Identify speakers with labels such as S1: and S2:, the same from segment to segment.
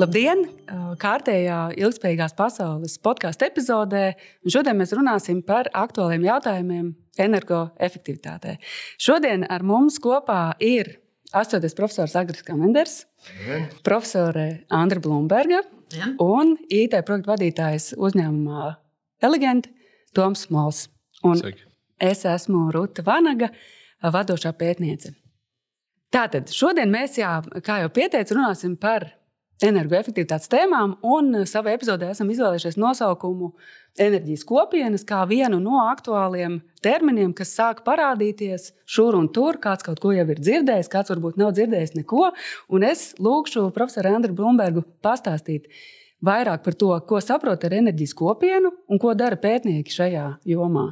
S1: Labdien! Kārtējā ilgspējīgās pasaules podkāstu epizodē. Šodien mēs runāsim par aktuāliem jautājumiem energoefektivitātē. Šodien ar mums kopā ir astoties profesors Agris Kamenders, profesore Andra Blūmberga ja. un IT projektu vadītājs uzņēmumā Elegant Toms Mols. Un Sveiki. es esmu Ruta Vanaga, vadošā pētniece. Tātad šodien mēs, jā, kā jau pieteicu, runāsim par energoefektivitātes tēmām, un savā epizodē esam izvēlējušies nosaukumu enerģijas kopienas kā vienu no aktuāliem terminiem, kas sāk parādīties šur un tur. Kāds kaut ko jau ir dzirdējis, kāds varbūt nav dzirdējis neko. Un es lūgšu profesoru Andriu Blūmbergu pastāstīt vairāk par to, ko saprot ar enerģijas kopienu un ko dara pētnieki šajā jomā.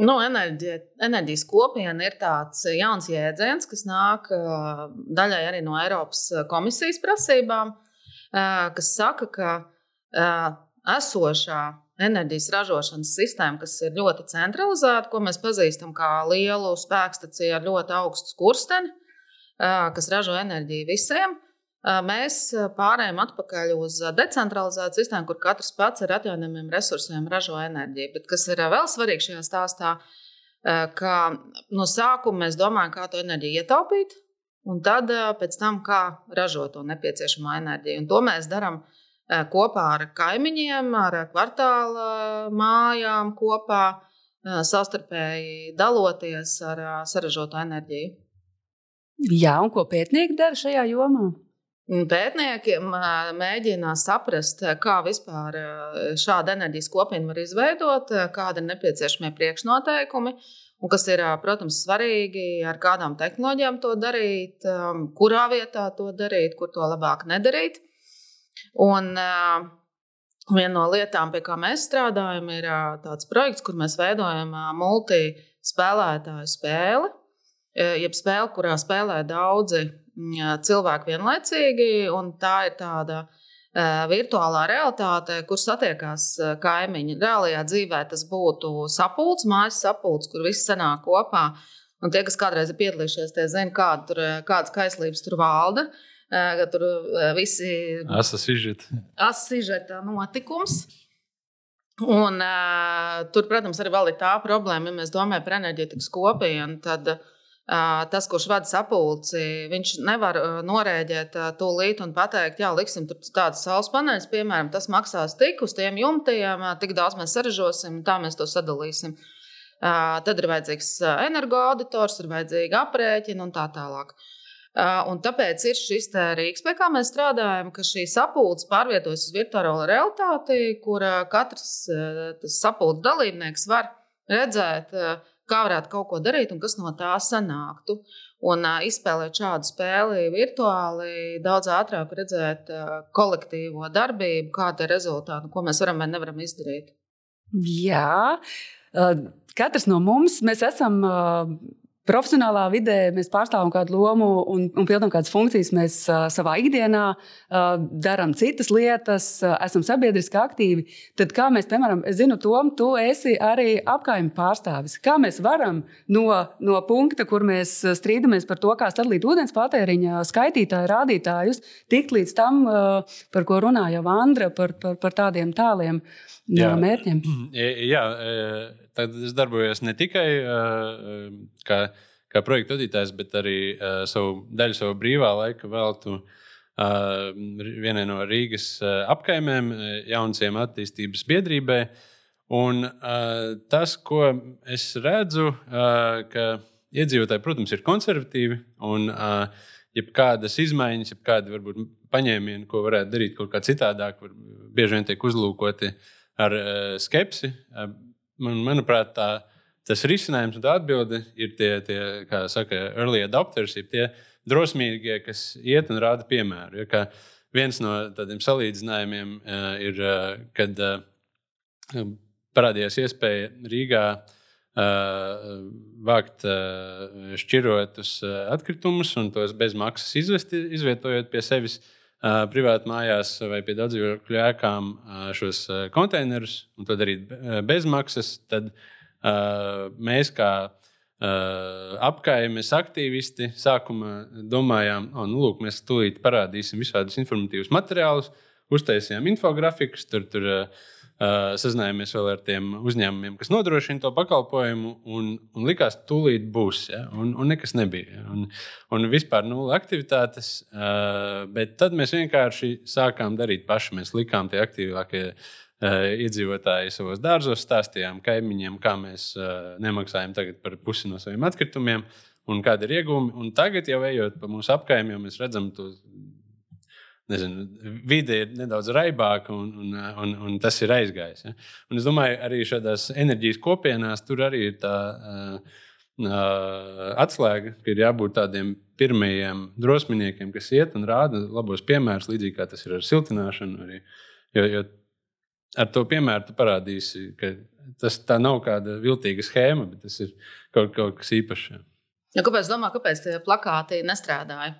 S2: Nu, enerģija, enerģijas kopiena ir tāds jauns jēdziens, kas nāk daļai arī no Eiropas komisijas prasībām, kas saka, ka esošā enerģijas ražošanas sistēma, kas ir ļoti centralizēta, ko mēs pazīstam kā lielu spēkstaciju ar ļoti augstu skursteni, kas ražo enerģiju visiem, Mēs pārējām atpakaļ uz decentralizētu sistēmu, kur katrs pats ar atjaunojumiem resursiem ražo enerģiju. Bet kas ir vēl svarīgi šajā stāstā, ka no sākuma mēs domājam, kā to enerģiju ietaupīt, un tad pēc tam, kā ražot to nepieciešamo enerģiju. Un to mēs darām kopā ar kaimiņiem, ar kvartāla mājām, kopā savstarpēji daloties ar saražoto enerģiju.
S1: Jā, un ko pētnieki dara šajā jomā?
S2: Pētnieki mēģina saprast, kā vispār šāda enerģijas kopiena var izveidot, kādi ir nepieciešamie priekšnoteikumi, un kas ir, protams, svarīgi, ar kādām tehnoloģijām to darīt, kurā vietā to darīt, kur to labāk nedarīt. Un viena no lietām, pie kā mēs strādājam, ir tāds projekts, kur mēs veidojam multispēlētāju spēli, jeb spēli, kurā spēlē daudzi cilvēki vienlaicīgi, un tā ir tāda virtuālā realitāte, kur satiekās kaimiņi. Reālajā dzīvē tas būtu sapulcs, mājas sapulcs, kur viss sanāk kopā. Un tie, kas kādreiz ir piedalījušies, tie zina, kāda tur, kādas kaislības tur valda. Tur visi ir
S3: asižeta
S2: notikums. Un, uh, tur, protams, arī ir tā problēma, ja mēs domājam par enerģētikas kopienu. Tad uh, tas, kurš vada sapulci, viņš nevar norēģēt tūlīt un pateikt, jā, liksim tur tādas saules paneļus, piemēram, tas maksās tik uz tiem jumtiem, tik daudz mēs saražosim, tā mēs to sadalīsim. Tad ir vajadzīgs energoauditors, ir vajadzīga aprēķina un tā tālāk. Un tāpēc ir šis rīks, pie kā mēs strādājam, ka šī sapulce pārvietojas uz virtuālo realitāti, kur katrs sapulces dalībnieks var redzēt, kā varētu kaut ko darīt un kas no tā sanāktu. Un uh, izspēlēt šādu spēli virtuāli, daudz ātrāk redzēt uh, kolektīvo darbību, kāda ir rezultāti, ko mēs varam vai nevaram izdarīt.
S1: Jā, uh, katrs no mums esam uh, profesionālā vidē mēs pārstāvam kādu lomu un, un pildām kādas funkcijas. Mēs uh, savā ikdienā uh, darām citas lietas, uh, esam sabiedriski aktīvi. Tad, kā mēs, piemēram, es zinu, Tom, tu esi arī apkaimē pārstāvis. Kā mēs varam no, no punkta, kur mēs strīdamies par to, kā sadalīt ūdens patēriņa skaitītāju rādītājus, tikt līdz tam, uh, par ko runāja Vandra, par, par, par tādiem tāliem jā. mērķiem?
S3: Jā, tad es darbojos ne tikai uh, kā, kā projekta vadītājs, bet arī uh, savu daļu savu brīvā laika veltu uh, vienai no Rīgas uh, apkaimēm, jaunajiem attīstības biedrībai. Un uh, tas, ko es redzu, uh, ka iedzīvotāji, protams, ir konservatīvi un uh, jebkādas izmaiņas, jebkādi varbūt paņēmieni, ko varētu darīt kaut kā citādāk, var, bieži vien tiek uzlūkoti ar uh, skepsi. Uh, man, manuprāt, tā, tas risinājums un tā atbilde ir tie, tie kā saka, early adopters, ir tie drosmīgie, kas iet un rāda piemēru. Ja, viens no tādiem salīdzinājumiem uh, ir, uh, kad uh, parādījās iespēja Rīgā uh, vākt uh, šķirotus uh, atkritumus un tos bez maksas izvest, izvietojot pie sevis. Uh, privāti mājās vai pie daudzdzīvokļu ēkām šos konteinerus un to darīt bez maksas, tad mēs, kā apkaimes aktīvisti sākumā domājām, ka nu, lūk, mēs tūlīt parādīsim visādus informatīvus materiālus, uztaisījām infografikus, tur, tur Uh, sazinājāmies vēl ar tiem uzņēmumiem, kas nodrošina to pakalpojumu, un, un likās, ka tūlīt būs, ja? un, un nekas nebija. Ja? Un, un vispār nulle aktivitātes, bet tad mēs vienkārši sākām darīt paši. Mēs likām tie aktīvākie iedzīvotāji savos dārzos, stāstījām kaimiņiem, kā mēs nemaksājam par pusi no saviem atkritumiem un kāda ir iegūmi. Un tagad, jau ejot pa mūsu apkaimiem, mēs redzam to nezinu, vide ir nedaudz raibāka un, un, un, un tas ir aizgājis. Ja? Un es domāju, arī šādās enerģijas kopienās tur arī ir tā uh, uh, atslēga, ka ir jābūt tādiem pirmajiem drosminiekiem, kas iet un rāda labos piemērus, līdzīgi kā tas ir ar siltināšanu. Arī. Jo, jo ar to piemēru parādīsi, ka tas nav kāda viltīga schēma, bet tas ir kaut, kaut kas īpašs.
S2: Ja, kāpēc, domā, kāpēc tie plakāti nestrādāja?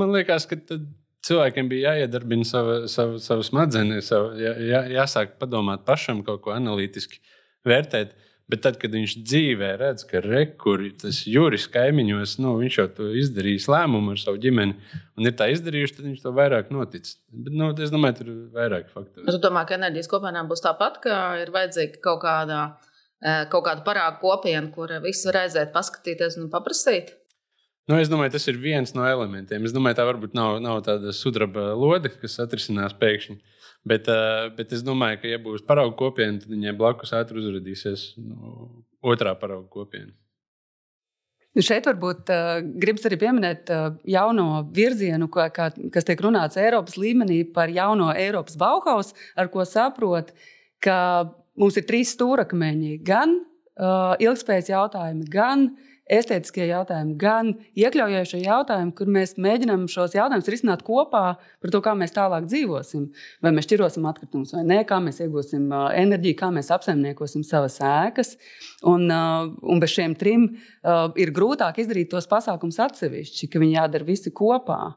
S3: Man liekas, ka tad cilvēkiem bija jāiedarbina sava, sava, sava smadzenes, jā, jā, jāsāk padomāt pašam, kaut ko analītiski vērtēt. Bet tad, kad viņš dzīvē redz, ka rekurbi tas jūras kaimiņos, nu, viņš jau izdarījis lēmumu ar savu ģimeni, un ir tā izdarījuši, tad viņš to vairāk notic. Bet, nu, es domāju, tur ir vairāk faktoru.
S2: Es domāju, ka enerģijas kopienām būs tāpat, ka ir vajadzīga kaut kāda, eh, kaut kāda parāga kopiena, kur visi var aiziet, paskatīties un paprasīt.
S3: Nu, es domāju, tas ir viens no elementiem. Es domāju, tā varbūt nav, nav tāda sudraba lode, kas atrisinās pēkšņi. Bet, uh, bet es domāju, ka, ja būs paraugu kopiena, tad viņai blakus ātri uzrādīsies nu, otrā paraugu kopiena.
S1: Nu šeit varbūt uh, gribas arī pieminēt uh, jauno virzienu, kā, kā, kas tiek runāts Eiropas līmenī par jauno Eiropas Bauhaus, ar ko saprot, ka mums ir trīs stūrakmeņi - gan uh, ilgspējas jautājumi, gan uh, estētiskie jautājumi, gan iekļaujošie jautājumi, kur mēs mēģinām šos jautājumus risināt kopā par to, kā mēs tālāk dzīvosim. Vai mēs šķirosim atkritumus vai nē, kā mēs iegūsim enerģiju, kā mēs apsaimniekosim savas ēkas. Un, un bez šiem trim ir grūtāk izdarīt tos pasākumus atsevišķi, ka viņi jādara visi kopā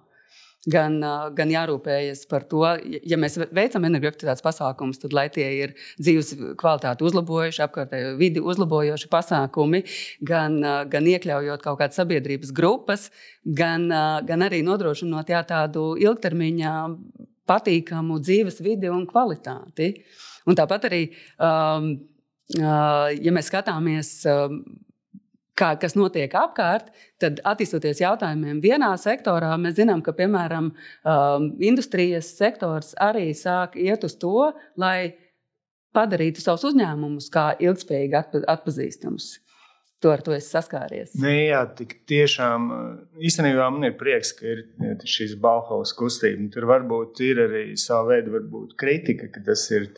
S1: gan, gan jārūpējas par to, ja mēs veicam energoefektivitātes pasākumus, tad lai tie ir dzīves kvalitāti uzlabojuši, apkārtējo vidi uzlabojoši pasākumi, gan, gan iekļaujot kaut kādas sabiedrības grupas, gan, gan arī nodrošinot jā, tādu ilgtermiņā patīkamu dzīves vidi un kvalitāti. Un tāpat arī, um, ja mēs skatāmies kā, kas notiek apkārt, tad attīstoties jautājumiem vienā sektorā, mēs zinām, ka piemēram um, industrijas sektors arī sāk iet uz to, lai padarītu savus uzņēmumus kā ilgspējīgi atpazīstamus. To ar to es saskāries.
S4: Nē, jā, tik tiešām īstenībā man ir prieks, ka ir šīs Bauhaus kustība. Tur varbūt ir arī sava veida varbūt, kritika, ka tas ir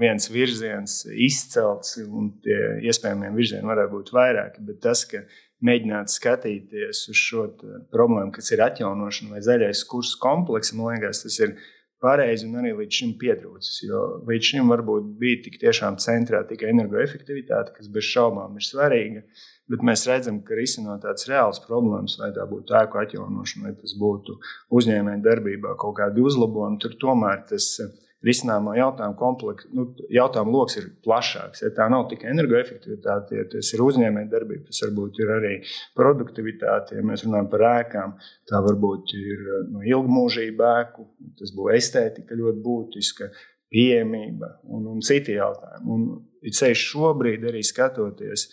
S4: viens virziens izcelts un tie iespējamie virzieni varētu būt vairāki. Bet tas, ka mēģināt skatīties uz šo problēmu, kas ir atjaunošana vai zaļais kurs komplekss, man liekas, tas ir pareizi un arī līdz šim pietrūcis. Jo līdz šim varbūt bija tik tiešām centrā tikai energoefektivitāte, kas bez šaubām ir svarīga. Bet mēs redzam, ka risinot tādas reālas problēmas, vai tā būtu ēku atjaunošana, vai tas būtu uzņēmēju darbībā kaut kādi uzlabojumi, tur tomēr tas ir risināmo jautājumu komplekss, nu, jautājumu lokus ir plašāks. Ja tā nav tikai energoefektivitāte, ja tas ir uzņēmējdarbība, tas varbūt ir arī produktivitāte. Ja mēs runājam par ēkām, tā varbūt ir no nu, ilgmūžība ēku, tas būtu estētika ļoti būtiska. Pieejamība un, un citi jautājumi. Un, it sevišķi šobrīd, arī skatoties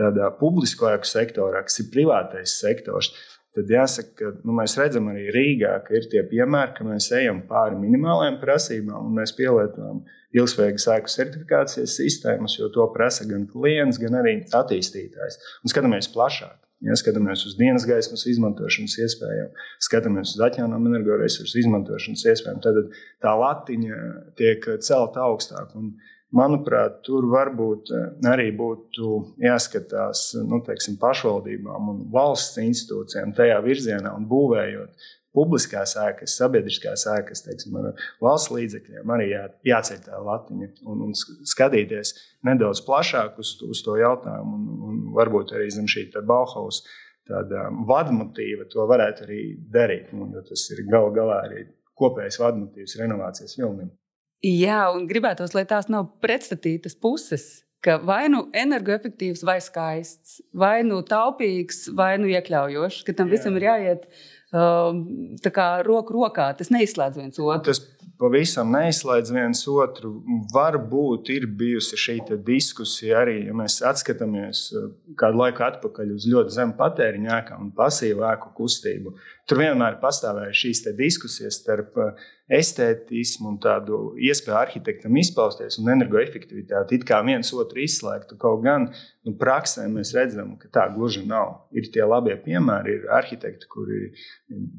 S4: tādā publiskajā sektorā, kas ir privātais sektors, tad jāsaka, ka nu, mēs redzam arī Rīgā, ka ir tie piemēri, ka mēs ejam pāri minimālajām prasībām un mēs pielietojam ilgspējīgas ēku certifikācijas sistēmas, jo to prasa gan klients, gan arī attīstītājs. Un skatāmies plašāk. Ja skatāmies uz dienas gaismas izmantošanas iespējām, skatāmies uz atjaunojumu energoresursu izmantošanas iespējām, tad tā latiņa tiek celta augstāk. Un Manuprāt, tur varbūt eh, arī būtu jāskatās nu, teiksim, pašvaldībām un valsts institūcijām tajā virzienā un būvējot publiskās ēkas, sabiedriskās ēkas, teiksim, ar valsts līdzekļiem, arī jā, jāceļ tā latiņa un, un skatīties nedaudz plašāk uz, uz to jautājumu. Un, un varbūt arī zem šī Bauhaus tāda vadmotīva to varētu arī darīt, nu, jo tas ir gal galā arī kopējs vadmotīvs renovācijas vilnim.
S1: Jā, un gribētos, lai tās nav pretstatītas puses. ka vai nu energoefektīvs, vai skaists, vai nu taupīgs, vai nu iekļaujošs, ka tam Jā. visam ir jāiet uh, roku rokā. Tas neizslēdz viens otru.
S4: Tas pavisam neizslēdz viens otru. Varbūt ir bijusi šī diskusija arī, ja mēs atskatāmies uh, kādu laiku atpakaļ uz ļoti zemu patēriņu ēkām un pasīvu ēku kustību. Tur vienmēr pastāvēja šīs diskusijas starp uh, estētismu un tādu iespēju arhitektam izpausties un energoefektivitāti. It kā viens otru izslēgtu, kaut gan nu, praksē mēs redzam, ka tā gluži nav. Ir tie labie piemēri, ir arhitekti, kuri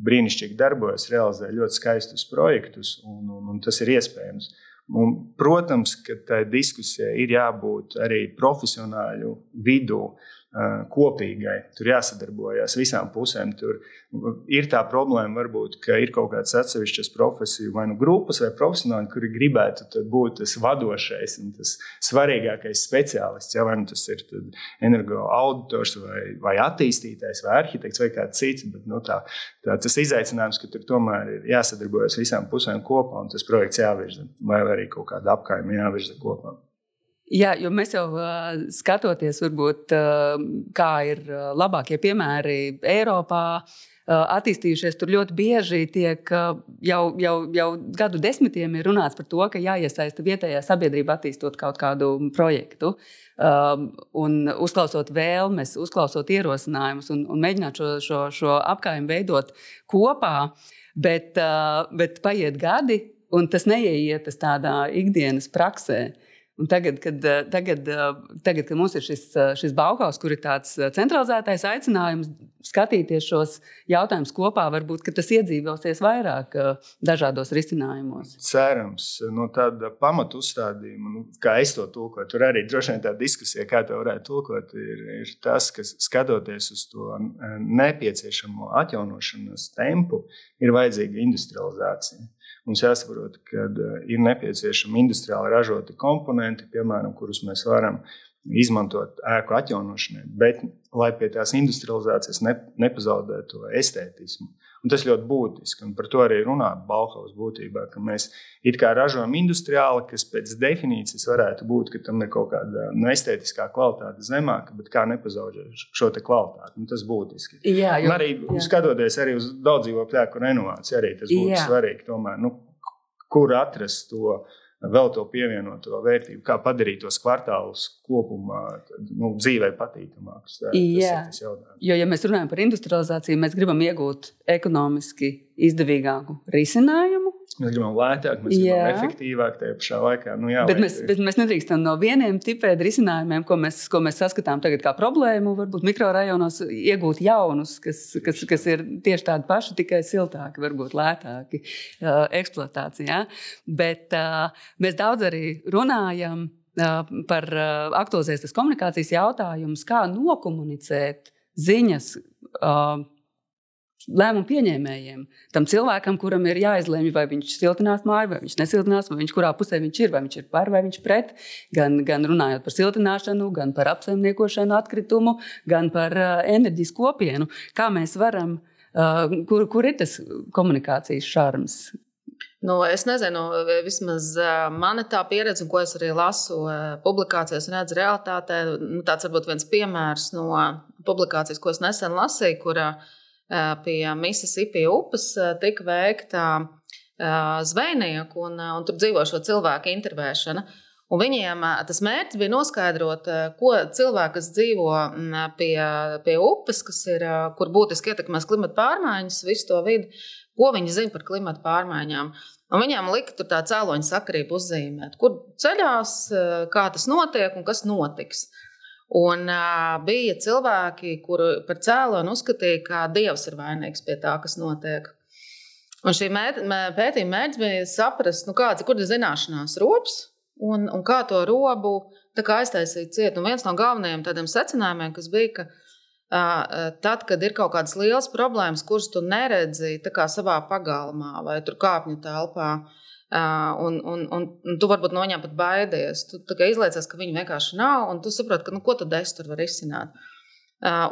S4: brīnišķīgi darbojas, realizē ļoti skaistus projektus, un, un, un tas ir iespējams. Un, protams, ka tai diskusijai ir jābūt arī profesionāļu vidū. Uh, kopīgai. Tur jāsadarbojas visām pusēm. Tur ir tā problēma, varbūt, ka ir kaut kādas atsevišķas profesiju, vai nu grupas, vai profesionāļi, kuri gribētu būt tas vadošais un tas svarīgākais speciālists. Ja, vai nu tas ir energoauditors, vai, vai attīstītājs, vai arhitekts, vai kāds cits. Bet, nu, tā, tā, tas izaicinājums, ka tur tomēr ir jāsadarbojas visām pusēm kopā un tas projekts jāvirza, vai arī kaut kāda apkaimē jāvirza kopā.
S1: Jā, jo mēs jau uh, skatoties, varbūt, uh, kā ir labākie piemēri Eiropā, uh, attīstījušies, tur ļoti bieži tiek jau, jau, jau gadu desmitiem runāts par to, ka jāiesaista vietējā sabiedrība attīstot kaut kādu projektu. Un uzklausot vēlmes, uzklausot ierosinājumus un, un mēģināt šo, šo, šo apgājumu veidot kopā, bet, bet paiet gadi, un tas neieietas tādā ikdienas praksē. Un tagad, kad, eh, tagad, eh, tagad, kad mums ir šis, eh, šis Bauhaus, kur ir tāds centralizētais aicinājums skatīties šos jautājumus kopā, varbūt tas iedzīvosies vairāk dažādos risinājumos.
S4: Cerams, no tāda pamatu uzstādījuma, nu, kā es to tulkoju, tur arī droši vien tā diskusija, kā to varētu tulkot, ir, ir tas, ka skatoties uz to nepieciešamo atjaunošanas tempu, ir vajadzīga industrializācija. Mums jāsaprot, ka eh, ir nepieciešami industriāli ražoti komponenti, piemēram, kurus mēs varam izmantot ēku atjaunošanai, bet lai pie tās industrializācijas ne, nepazaudētu to estētismu. Un tas ļoti būtiski, un par to arī runā Bauhaus būtībā, ka mēs it kā ražojam industriāli, kas pēc definīcijas varētu būt, ka tam ir kaut kāda nu, estētiskā kvalitāte zemāka, bet kā nepazaudēt šo kvalitāti. Un tas būtiski. Jā, jo, un arī jā. skatoties arī uz daudz dzīvokļu ēku renovāciju, arī tas būtu jā. svarīgi. Tomēr, nu, kur atrast to vēl to pievienoto vērtību, kā padarīt tos kvartālus kopumā nu, dzīvē patīkamākus. Tā, tas
S1: jo, ja mēs runājam par industrializāciju, mēs gribam iegūt ekonomiski izdevīgāku risinājumu.
S4: Mēs gribam lētāk, mēs gribam jā. efektīvāk tajā pašā laikā. Nu, jā,
S1: bet, mēs, bet mēs nedrīkstam no vieniem tipiem risinājumiem, ko mēs, ko mēs saskatām tagad kā problēmu, varbūt mikrorajonos iegūt jaunus, kas, kas, kas ir tieši tādi paši, tikai siltāki, varbūt lētāki uh, eksploatācijā. Bet uh, mēs daudz arī runājam uh, par uh, aktualizētas komunikācijas jautājumus, kā nokomunicēt ziņas. Uh, lēmumu pieņēmējiem, tam cilvēkam, kuram ir jāizlemj, vai viņš siltinās māju, vai viņš nesiltinās, vai viņš kurā pusē viņš ir, vai viņš ir par vai viņš pret. Gan, gan runājot par siltināšanu, gan par apsaimniekošanu, atkritumu, gan par uh, enerģijas kopienu. Kā mēs varam, uh, kur, kur ir tas komunikācijas šarms?
S2: Nu, es nezinu, vismaz mana tā pieredze, un ko es arī lasu publikācijās, redzu realitātē. Nu, tāds varbūt viens piemērs no publikācijas, ko es nesen lasīju, kurā uh, pie Mississippi upes tika veikta zvejnieku un, un tur dzīvošo cilvēku intervēšana. Un viņiem tas mērķis bija noskaidrot, ko cilvēki, kas dzīvo pie, pie upes, ir, kur būtiski ietekmēs klimata pārmaiņas, visu to vidi, ko viņi zina par klimata pārmaiņām. Un viņiem lika tur tā cēloņa sakarība uzzīmēt, kur ceļās, kā tas notiek un kas notiks. Un uh, bija cilvēki, kuri par cēloni uzskatīja, ka Dievs ir vainīgs pie tā, kas notiek. Un šī pētījuma mērķis bija saprast, nu, kāds ir zināšanās robs un, un kā to robu kā aiztaisīt ciet. Un viens no galvenajiem tādiem secinājumiem, kas bija, ka uh, tad, kad ir kaut kādas lielas problēmas, kuras tu neredzi savā pagalmā vai kāpņu telpā, uh, Un, un, un, un tu varbūt no viņiem pat baidies. Tu izlaicies, ka viņi vienkārši nav, un tu saproti, ka, nu, ko tad es tur varu izsināt.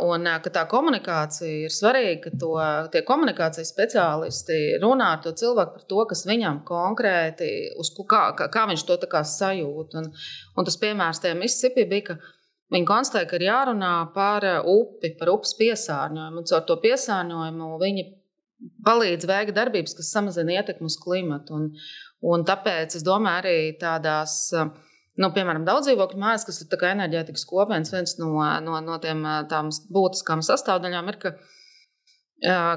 S2: Un ka tā komunikācija ir svarīga, ka to, tie komunikācijas speciālisti runā ar to cilvēku par to, kas viņam konkrēti, kā, kā, kā viņš to sajūt. Un, un tas piemērs tajā Mississippi bija, ka viņi konstatēja, ka ir jārunā par upi, par upes piesārņojumu. Un caur to piesārņojumu viņi palīdz veikt darbības, kas samazina ietekmi uz klimatu. Un, un tāpēc es domāju, arī tādās. Nu, piemēram, daudz dzīvokļu mājas, kas ir enerģētikas kopienas, viens no, no, no tiem tām būtiskām sastāvdaļām ir, ka,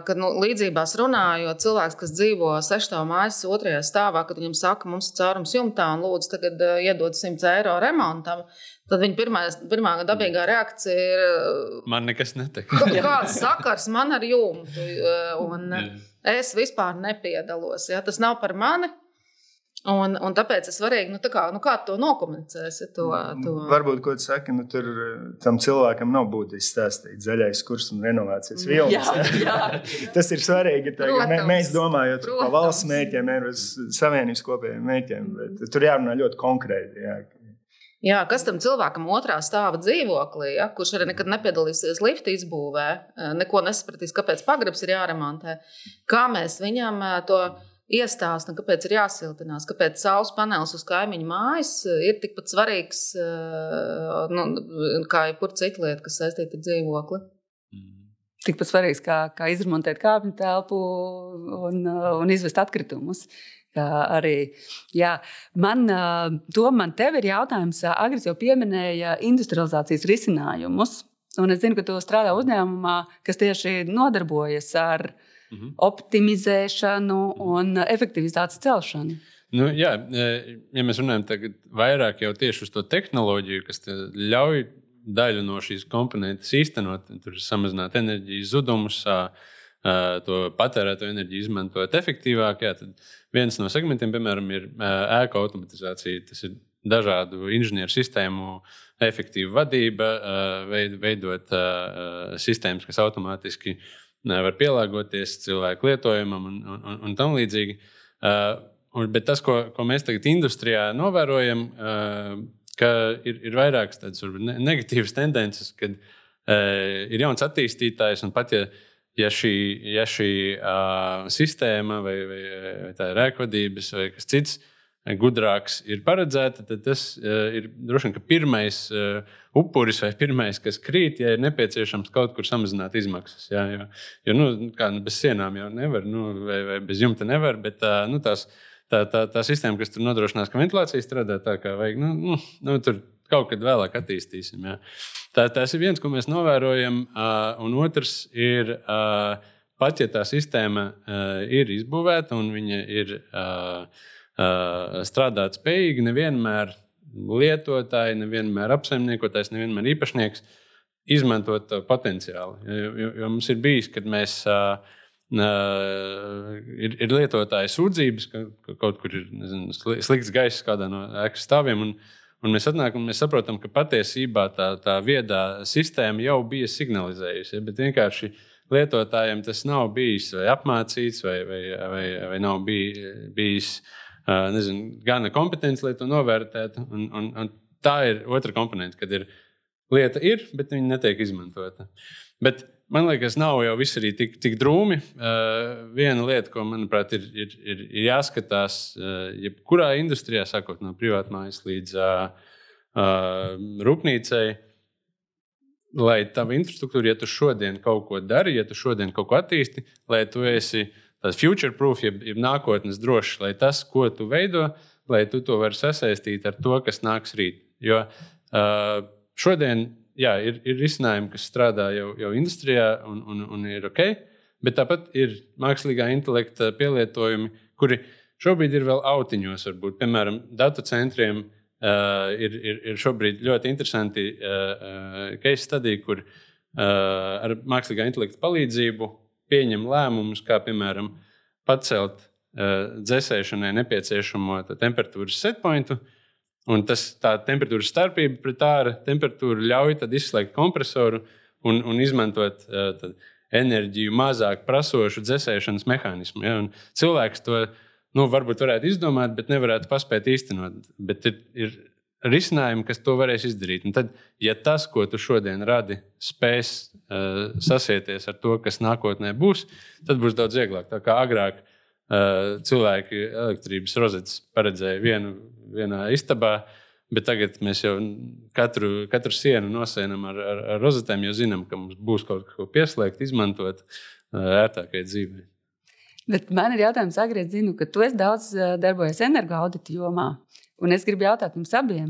S2: kad nu, līdzībās runājot, cilvēks, kas dzīvo sešstāvā mājas otrajā stāvā, kad viņam saka, mums ir caurums jumtā un lūdzu tagad iedod 100 eiro remontam, tad viņa pirmā, pirmā dabīgā reakcija ir.
S3: Man nekas netek.
S2: Kāds sakars man ar jumtu? Un es vispār nepiedalos. Ja? Tas nav par mani. Un, un tāpēc ir svarīgi, nu, kā, nu, kā to nokomunicēsi. To, to.
S4: Varbūt, ko tu saki, nu, tur tam cilvēkam nav būtiski stāstīt zaļais kurs un renovācijas vilnis. Jā, jā. Tas ir svarīgi. Tā, Protams, mē, mēs domājam par valsts mērķiem, nevis savienības kopējiem mērķiem, bet tur jārunā ļoti konkrēti. Jā.
S2: Jā, kas tam cilvēkam otrā stāva dzīvoklī, ja, kurš arī nekad nepiedalīsies lifta izbūvē, neko nesapratīs, kāpēc pagrabs ir jāremontē, kā mēs viņam to iestāsta, kāpēc ir jāsiltinās, kāpēc saules panelis uz kaimiņu mājas eh, ir tikpat svarīgs eh, nu, kā jebkura cita lieta, kas saistīta ar dzīvokli.
S1: Mm. Tikpat svarīgs kā, kā izremontēt kāpņu telpu un, eh, un izvest atkritumus. Arī, jā, man, to man te ir jautājums. Agris jau pieminēja industrializācijas risinājumus. Un es zinu, ka tu strādā uzņēmumā, kas tieši nodarbojas ar uh, mhm. optimizēšanu un efektivitātes celšanu.
S3: Nu, jā, e, ja mēs runājam vairāk tieši uz to tehnoloģiju, kas ļauj daļu no šīs komponentes īstenot, tur samazināt enerģijas zudumus, to patērēto enerģiju izmantot efektīvāk. Jā, tad viens no segmentiem, piemēram, ir ēku automatizācija. Tas ir dažādu inženieru sistēmu efektīva vadība, veidot sistēmas, kas automātiski uh, var pielāgoties cilvēku lietojumam un, un, un tam līdzīgi. Uh, bet tas, ko, ko mēs tagad industrijā novērojam, uh, ka ir, ir vairākas tādas ne, negatīvas tendences, kad uh, ir jauns attīstītājs un pat ja, ja šī, ja šī uh, sistēma vai, vai, vai tā ir rēkvadības vai kas cits gudrāks ir paredzēta, tad tas uh, ir droši vien pirmais uh, upuris vai pirmais, kas krīt, ja ir nepieciešams kaut kur samazināt izmaksas. Jā, jo, jo nu, kā, nu, bez sienām jau nevar, nu, vai, vai bez jumta nevar, bet uh, nu, tās, tā, tā, tā sistēma, kas tur nodrošinās, ka ventilācija strādā tā, kā vajag, nu, nu, nu, tur kaut kad vēlāk attīstīsim. Jā. Tā, tas ir viens, ko mēs novērojam, un otrs ir. Pat ja tā sistēma uh, ir izbūvēta un viņa ir uh, strādāt spējīgi, nevienmēr lietotāji, nevienmēr apsaimniekotājs, nevienmēr īpašnieks izmantot potenciālu. Jo, jo, jo mums ir bijis, kad mēs. Uh, ir, ir lietotāji sūdzības, ka, ka kaut kur ir nezinu, slikts gaiss kādā no ēkas stāviem. Un, un mēs atnākam un mēs saprotam, ka patiesībā tā, tā viedā sistēma jau bija signalizējusi. Bet vienkārši lietotājiem tas nav bijis vai apmācīts, vai, vai, vai, vai nav bij, bijis nezinu, gana kompetence, lai to novērtētu. Un, un, un tā ir otra komponente, kad ir lieta, ir, bet viņa netiek izmantota. Bet, man liekas, nav jau viss arī tik, tik drūmi. Uh, viena lieta, ko manuprāt, ir, ir, ir, ir jāskatās, uh, jebkurā industrijā, sākot no privātmājas līdz uh, uh, rūpnīcai, lai tava infrastruktūra, ja tu šodien kaut ko dari, ja tu šodien kaut ko attīsti, lai tu esi uh, tāds future proof, jeb, jeb nākotnes drošs, lai tas, ko tu veido, lai tu to vari sasaistīt ar to, kas nāks rīt. Jo uh, šodien jā, ir, ir risinājumi, kas strādā jau, jau industrijā un, un, un ir ok, bet tāpat ir mākslīgā intelekta pielietojumi, kuri šobrīd ir vēl autiņos. Varbūt. Piemēram, datu centriem uh, ir, ir, ir šobrīd ļoti interesanti uh, uh, case study, kur uh, ar mākslīgā intelekta palīdzību pieņem lēmumus, kā piemēram pacelt uh, dzēsēšanai nepieciešamo temperatūras setpointu. Un tas, tā temperatūras starpība pret ārā temperatūru ļauj izslēgt kompresoru un, un izmantot uh, tad, enerģiju mazāk prasošu dzēsēšanas mehānismu. Ja? Un cilvēks to nu, varbūt varētu izdomāt, bet nevarētu paspēt īstenot. Bet ir, ir risinājumi, kas to varēs izdarīt. Un tad, ja tas, ko tu šodien radi, spēs uh, sasieties ar to, kas nākotnē būs, tad būs daudz vieglāk. Tā kā agrāk uh, cilvēki elektrības rozetes paredzēja vienu, vienā istabā, bet tagad mēs jau katru, katru sienu nosēnam ar, ar, ar rozetēm, jo zinām, ka mums būs kaut ko pieslēgt, izmantot uh, ērtākai dzīvei.
S1: Bet man ir jautājums, Agri, zinu, ka tu esi daudz darbojies energoaudita jomā. Un es gribu jautāt jums abiem.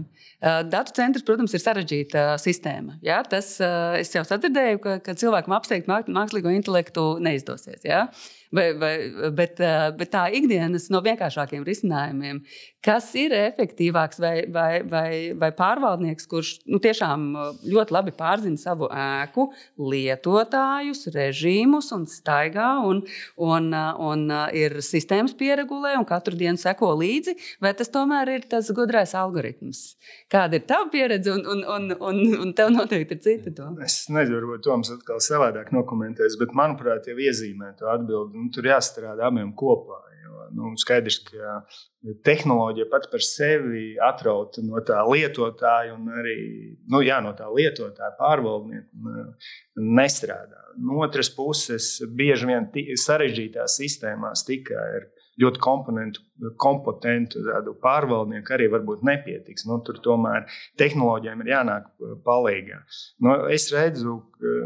S1: Datu centrs, protams, ir sarežģīta sistēma. Ja? Tas es jau sadzirdēju, ka, ka cilvēkam apsteigt mākslīgo intelektu neizdosies. Ja? Vai, vai, bet, eh, bet tā ikdienas no vienkāršākiem risinājumiem, kas ir efektīvāks vai, vai, vai, vai pārvaldnieks, kurš nu, tiešām eh, ļoti labi pārzina savu ēku, lietotājus, režīmus un staigā un, un, eh, un ir sistēmas pieregulē un katru dienu seko līdzi, vai tas tomēr ir tas gudrais algoritms? Kāda ir tava pieredze un, un, un, un, un tev noteikti ir cita? To?
S4: Es nezinu, varbūt Toms atkal savādāk nokomentēs, bet manuprāt, jau iezīmē to atbildi nu, tur jāstrādā abiem kopā. Jo, nu, skaidrs, ka tehnoloģija pat par sevi atrauta no tā lietotāja un arī nu, jā, no tā lietotāja pārvaldnieka nestrādā. No otras puses, bieži vien sarežģītās sistēmās tikai ir ļoti kompetentu pārvaldnieku arī varbūt nepietiks. Nu, tur tomēr tehnoloģijām ir jānāk palīdzīgā. Nu, es redzu, ka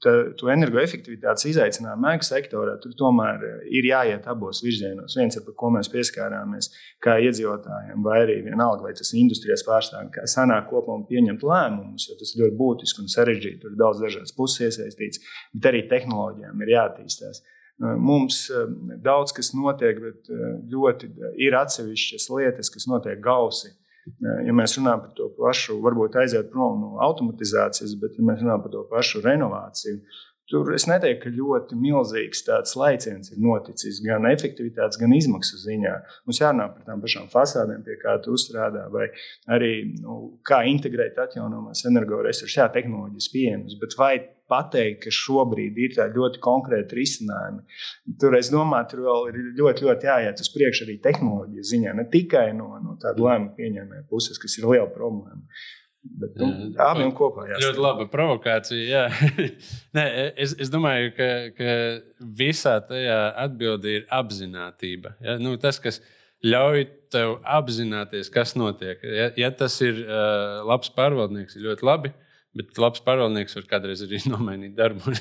S4: to energoefektivitātes izaicinājumu ēku sektorā, tur tomēr eh, ir jāiet abos virzienos. Viens ir par ko mēs pieskārāmies kā iedzīvotājiem, vai arī vienalga, vai tas ir industrijas pārstāvji, kā sanāk kopā un pieņemt lēmumus, jo tas ir ļoti būtiski un sarežģīti. Tur ir daudz dažādas puses iesaistīts, bet arī tehnoloģijām ir jāattīstās. Eh, mums eh, daudz kas notiek, bet ļoti ir atsevišķas lietas, kas notiek gausi Ja mēs runājam par to pašu, varbūt aiziet prom no automatizācijas, bet ja mēs runājam par to pašu renovāciju, Tur es neteiktu, ka ļoti milzīgs tāds laiciens ir noticis gan efektivitātes, gan izmaksu ziņā. Mums jārunā par tām pašām fasādēm, pie kā tu strādā, vai arī nu, kā integrēt atjaunojamās energoresursus. Jā, tehnoloģijas pieejamas, bet vai pateikt, ka šobrīd ir tādi ļoti konkrēti risinājumi. Tur es domāju, tur vēl ir ļoti, ļoti jāiet uz priekšu arī tehnoloģiju ziņā, ne tikai no, no tāda lēmuma pieņēmēja puses, kas ir liela problēma. Bet, nu, abiem kopā
S3: jāsaka. Ļoti laba provokācija. Nē, es, es domāju, ka, ka visā tajā atbildē ir apziņotība. Ja? Nu, tas, kas ļauj tev apzināties, kas notiek. Ja, ja tas ir uh, labs pārvaldnieks, ir ļoti labi. Bet labs pārvaldnieks var kādreiz arī nomainīt darbu, un,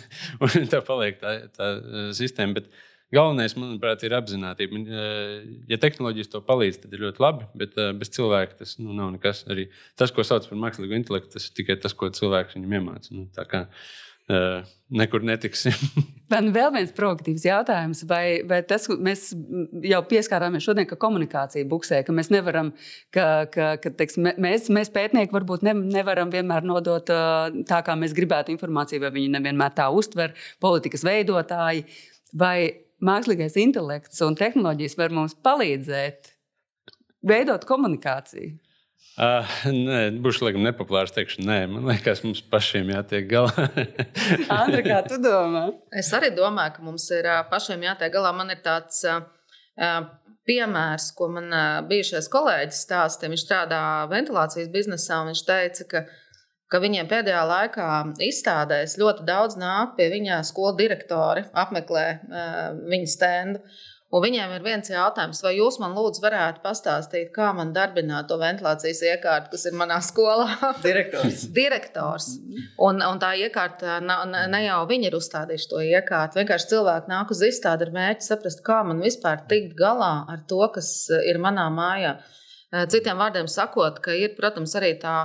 S3: un tā paliek tā, tā sistēma. Bet, Galvenais, manuprāt, ir apziņotība. Ja tehnoloģijas to palīdz, tad ir ļoti labi, bet bez cilvēka tas nu, nav nekas. Arī tas, ko sauc par mākslīgo intelektu, tas ir tikai tas, ko cilvēks viņam iemāca. Nu, nekur netiksim.
S1: Man vēl viens provokatīvs jautājums, vai, vai tas, mēs jau pieskārāmies šodien, ka komunikācija buksē, ka mēs nevaram, ka, ka, ka teiksim, mēs, mēs pētnieki varbūt ne, nevaram vienmēr nodot tā, kā mēs gribētu informāciju, vai viņi nevienmēr tā uztver, politikas veidotāji. Vai mākslīgais intelekts un tehnoloģijas var mums palīdzēt veidot komunikāciju?
S3: Uh, nē, būšu laikam nepopulārs. Teikšu, nē, man liekas, mums pašiem jātiek galā.
S1: Andra, kā tu domā?
S2: Es arī domāju, ka mums ir pašiem jātiek galā. Man ir tāds uh, piemērs, ko man uh, bijušais kolēģis stāstīja. Viņš strādā ventilācijas biznesā un viņš teica, ka ka viņiem pēdējā laikā izstādēs ļoti daudz nāk pie viņa skolu direktori, apmeklē uh, viņa stendu. Un viņiem ir viens jautājums, vai jūs man lūdzu varētu pastāstīt, kā man darbināt to ventilācijas iekārtu, kas ir manā skolā?
S1: Direktors.
S2: Direktors. Un, un tā iekārta, ne, jau viņi ir uzstādījuši to iekārtu. Vienkārši cilvēki nāk uz izstādi ar mērķi saprast, kā man vispār tikt galā ar to, kas ir manā mājā. Citiem vārdiem sakot, ka ir, protams, arī tā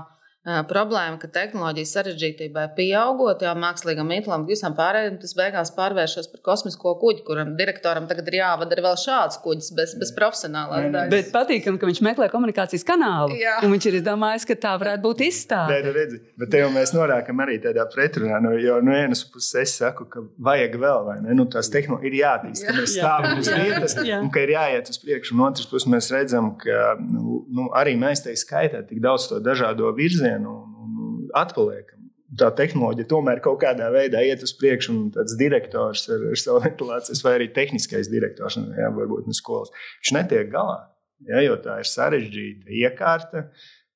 S2: problēma, ka tehnoloģijas sarežģītībai pieaugot, jau mākslīgam intelektam, visam pārējiem, tas beigās pārvēršas par kosmisko kuģi, kuram direktoram tagad ir jāvada vēl šāds kuģis bez, bez profesionālās daļas.
S1: Bet patīkam, ka viņš meklē komunikācijas kanālu. Jā. Un viņš ir izdomājis, ka tā varētu būt izstāde.
S4: Nē, nu redzi, bet te jau mēs norākam arī tādā pretrunā. Nu, jo no vienas puses es saku, ka vajag vēl, vai ne? Nu, tās tehnoloģijas ir jātīst, ka mēs stāvam uz vietas un ka ir jāiet uz priekšu. No otras puses mēs redzam, ka nu, nu, arī mēs te skaitām tik daudz to dažādo virzienu vienu un, un atpaliekam. Tā tehnoloģija tomēr kaut kādā veidā iet uz priekšu, un tāds direktors ar, ar savu ventilācijas, vai arī tehniskais direktors, jā, varbūt no skolas, viņš netiek galā. Ja, jo tā ir sarežģīta iekārta,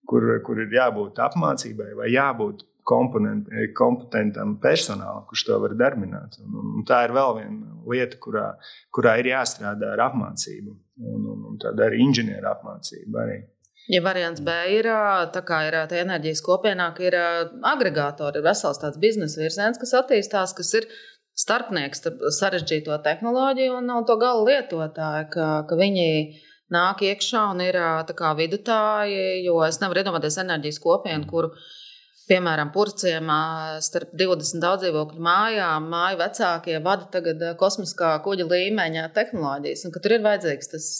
S4: kur, kur ir jābūt apmācībai vai jābūt kompetentam personālam, kurš to var darbināt. Un, un tā ir vēl viena lieta, kurā, kurā ir jāstrādā ar apmācību, un, un, un tāda arī inženieru apmācība. Arī.
S2: Ja variants B ir, tā kā ir tā enerģijas kopienā, ka ir agregātori, ir vesels tāds biznesa virziens, kas attīstās, kas ir starpnieks starp sarežģīto tehnoloģiju un to gala lietotāju, ka, ka viņi nāk iekšā un ir kā, vidutāji, jo es nevaru iedomāties enerģijas kopienu, kuru, piemēram, purciemā starp 20 daudzdzīvokļu mājām, māju vecākie vada tagad kosmiskā kuģa līmeņa tehnoloģijas, un ka tur ir vajadzīgs tas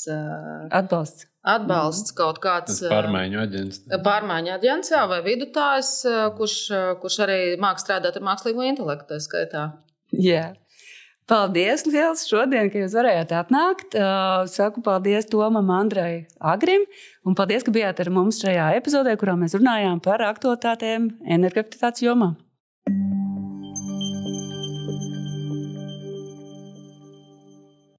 S1: atbalsts.
S2: Atbalsts kaut kāds
S3: pārmaiņu aģents.
S2: Pārmaiņu aģents, jā, vai vidutājs, kurš, kurš arī mākslinieks strādāt ar mākslīgo intelektu, tā skaitā.
S1: Jā. Paldies, liels, šodien, ka jūs varējāt atnākt. Saku paldies Tomam, Andrai, Agrim, un paldies, ka bijāt ar mums šajā epizodē, kurā mēs runājām par aktualitātēm energoefektivitātes jomā.